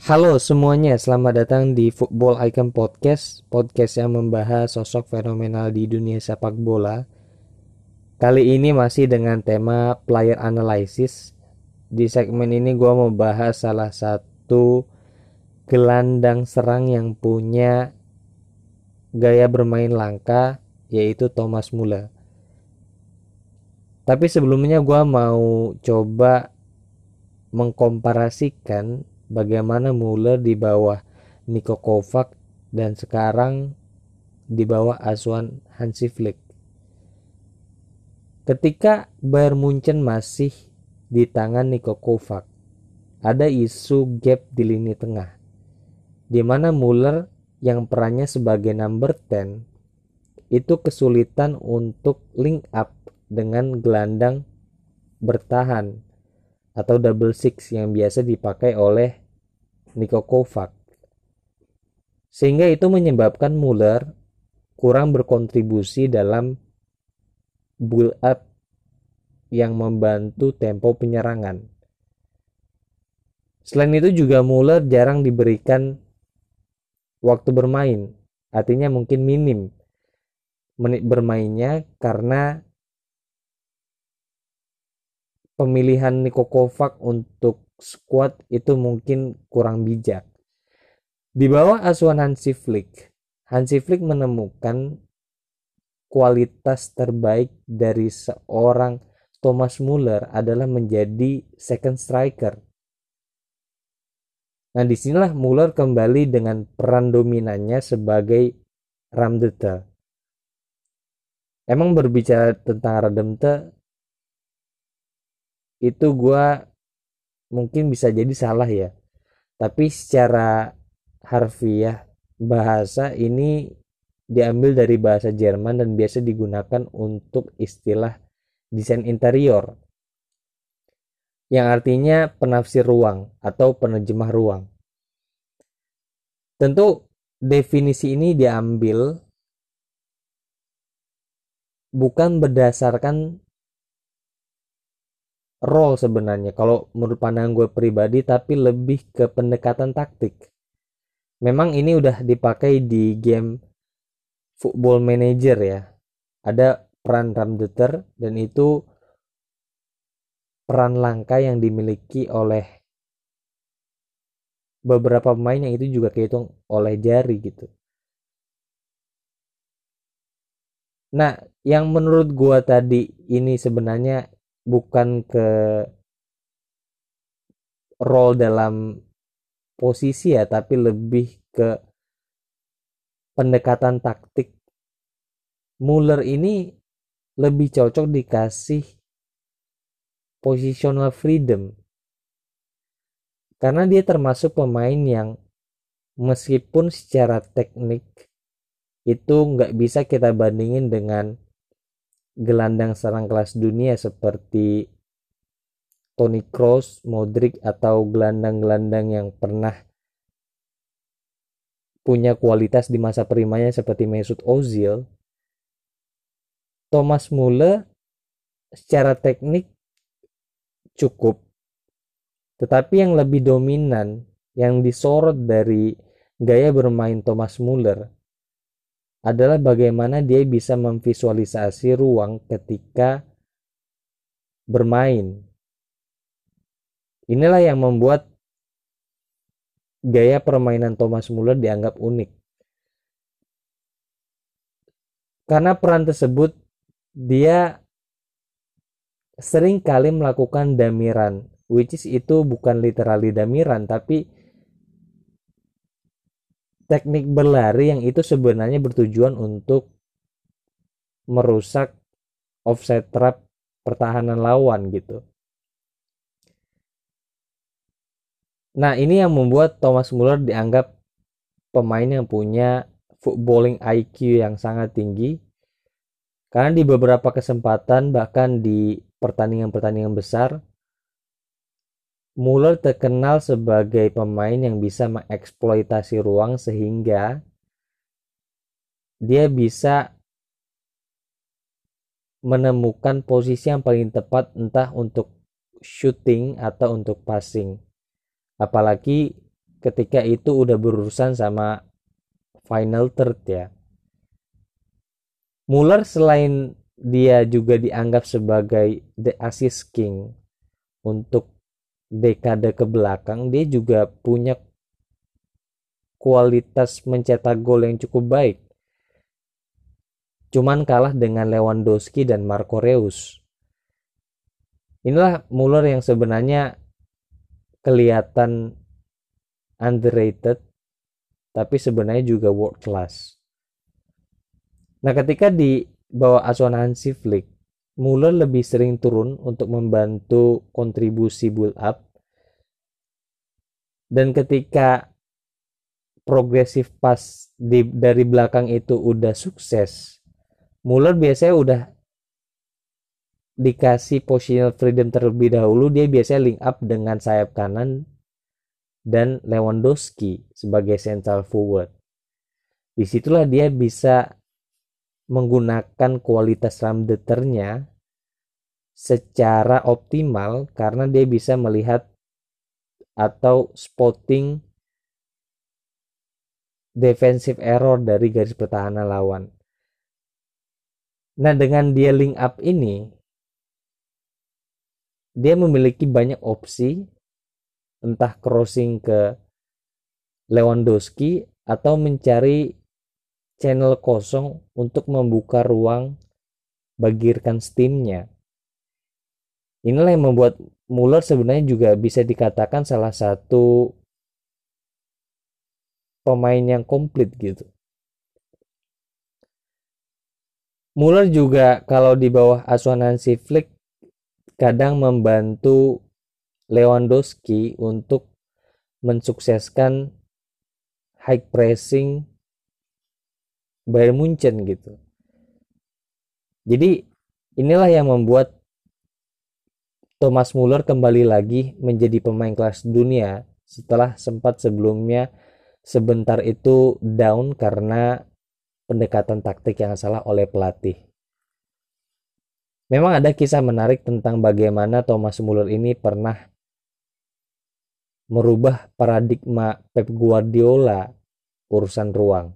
Halo semuanya, selamat datang di Football Icon Podcast, podcast yang membahas sosok fenomenal di dunia sepak bola. Kali ini masih dengan tema player analysis. Di segmen ini gue mau bahas salah satu gelandang serang yang punya gaya bermain langka, yaitu Thomas Muller. Tapi sebelumnya gue mau coba mengkomparasikan bagaimana Muller di bawah Niko Kovac dan sekarang di bawah asuhan Hansi Flick. Ketika Bayern Munchen masih di tangan Niko Kovac, ada isu gap di lini tengah, di mana Muller yang perannya sebagai number 10 itu kesulitan untuk link up dengan gelandang bertahan atau double six yang biasa dipakai oleh Niko Kovac. Sehingga itu menyebabkan Muller kurang berkontribusi dalam build up yang membantu tempo penyerangan. Selain itu juga Muller jarang diberikan waktu bermain, artinya mungkin minim menit bermainnya karena pemilihan Niko Kovac untuk squad itu mungkin kurang bijak. Di bawah asuhan Hansi Flick, Hansi Flick menemukan kualitas terbaik dari seorang Thomas Muller adalah menjadi second striker. Nah di sinilah Muller kembali dengan peran dominannya sebagai Ramdete. Emang berbicara tentang Ramdete itu gue mungkin bisa jadi salah ya tapi secara harfiah bahasa ini diambil dari bahasa Jerman dan biasa digunakan untuk istilah desain interior yang artinya penafsir ruang atau penerjemah ruang. Tentu definisi ini diambil bukan berdasarkan role sebenarnya. Kalau menurut pandangan gue pribadi tapi lebih ke pendekatan taktik. Memang ini udah dipakai di game football manager ya. Ada peran ramdeter dan itu peran langka yang dimiliki oleh beberapa pemain yang itu juga kehitung oleh jari gitu. Nah yang menurut gua tadi ini sebenarnya bukan ke role dalam posisi ya tapi lebih ke pendekatan taktik. Muller ini lebih cocok dikasih positional freedom. Karena dia termasuk pemain yang meskipun secara teknik itu nggak bisa kita bandingin dengan gelandang serang kelas dunia seperti Toni Kroos, Modric atau gelandang-gelandang yang pernah punya kualitas di masa primanya seperti Mesut Ozil, Thomas Muller secara teknik cukup. Tetapi yang lebih dominan yang disorot dari gaya bermain Thomas Muller adalah bagaimana dia bisa memvisualisasi ruang ketika bermain. Inilah yang membuat gaya permainan Thomas Muller dianggap unik. Karena peran tersebut dia sering kali melakukan damiran, which is itu bukan literally damiran tapi teknik berlari yang itu sebenarnya bertujuan untuk merusak offset trap pertahanan lawan gitu. Nah, ini yang membuat Thomas Muller dianggap pemain yang punya footballing IQ yang sangat tinggi. Karena di beberapa kesempatan bahkan di pertandingan-pertandingan besar Muller terkenal sebagai pemain yang bisa mengeksploitasi ruang sehingga dia bisa menemukan posisi yang paling tepat entah untuk shooting atau untuk passing. Apalagi ketika itu udah berurusan sama final third ya. Muller selain dia juga dianggap sebagai the assist king untuk dekade ke belakang, dia juga punya kualitas mencetak gol yang cukup baik. Cuman kalah dengan Lewandowski dan Marco Reus. Inilah Muller yang sebenarnya kelihatan underrated tapi sebenarnya juga world class. Nah, ketika di bawah asuhan Hansi Flick, Muller lebih sering turun untuk membantu kontribusi build up. Dan ketika progresif pas di, dari belakang itu udah sukses, Muller biasanya udah dikasih positional freedom terlebih dahulu dia biasanya link up dengan sayap kanan dan Lewandowski sebagai central forward. Di situlah dia bisa menggunakan kualitas ramdeternya secara optimal karena dia bisa melihat atau spotting defensive error dari garis pertahanan lawan. Nah, dengan dia link up ini, dia memiliki banyak opsi entah crossing ke Lewandowski atau mencari channel kosong untuk membuka ruang bagi steamnya. Inilah yang membuat Muller sebenarnya juga bisa dikatakan salah satu pemain yang komplit gitu. Muller juga kalau di bawah asuhan Hansi Flick kadang membantu Lewandowski untuk mensukseskan high pressing Bayern Munchen gitu. Jadi inilah yang membuat Thomas Muller kembali lagi menjadi pemain kelas dunia setelah sempat sebelumnya sebentar itu down karena pendekatan taktik yang salah oleh pelatih. Memang ada kisah menarik tentang bagaimana Thomas Muller ini pernah merubah paradigma Pep Guardiola urusan ruang.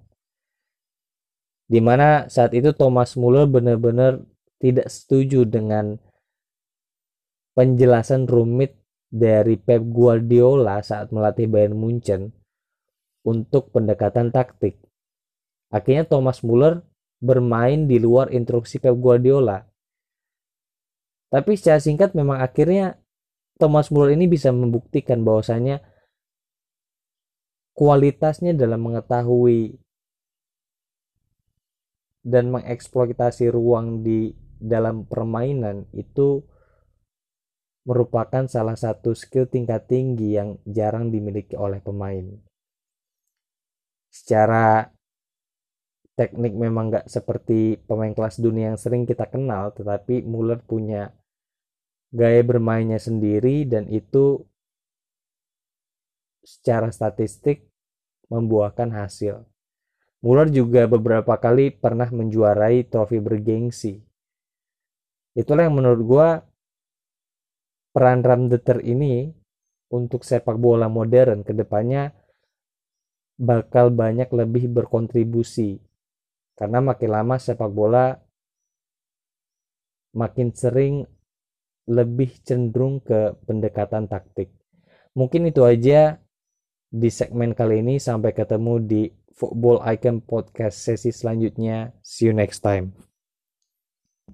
Di mana saat itu Thomas Muller benar-benar tidak setuju dengan penjelasan rumit dari Pep Guardiola saat melatih Bayern Munchen untuk pendekatan taktik. Akhirnya Thomas Muller bermain di luar instruksi Pep Guardiola tapi secara singkat memang akhirnya Thomas Muller ini bisa membuktikan bahwasanya kualitasnya dalam mengetahui dan mengeksploitasi ruang di dalam permainan itu merupakan salah satu skill tingkat tinggi yang jarang dimiliki oleh pemain. Secara teknik memang nggak seperti pemain kelas dunia yang sering kita kenal, tetapi Muller punya gaya bermainnya sendiri dan itu secara statistik membuahkan hasil. Muller juga beberapa kali pernah menjuarai trofi bergengsi. Itulah yang menurut gue peran Ramdeter ini untuk sepak bola modern ke depannya bakal banyak lebih berkontribusi karena makin lama sepak bola makin sering lebih cenderung ke pendekatan taktik. Mungkin itu aja di segmen kali ini. Sampai ketemu di Football Icon Podcast sesi selanjutnya. See you next time.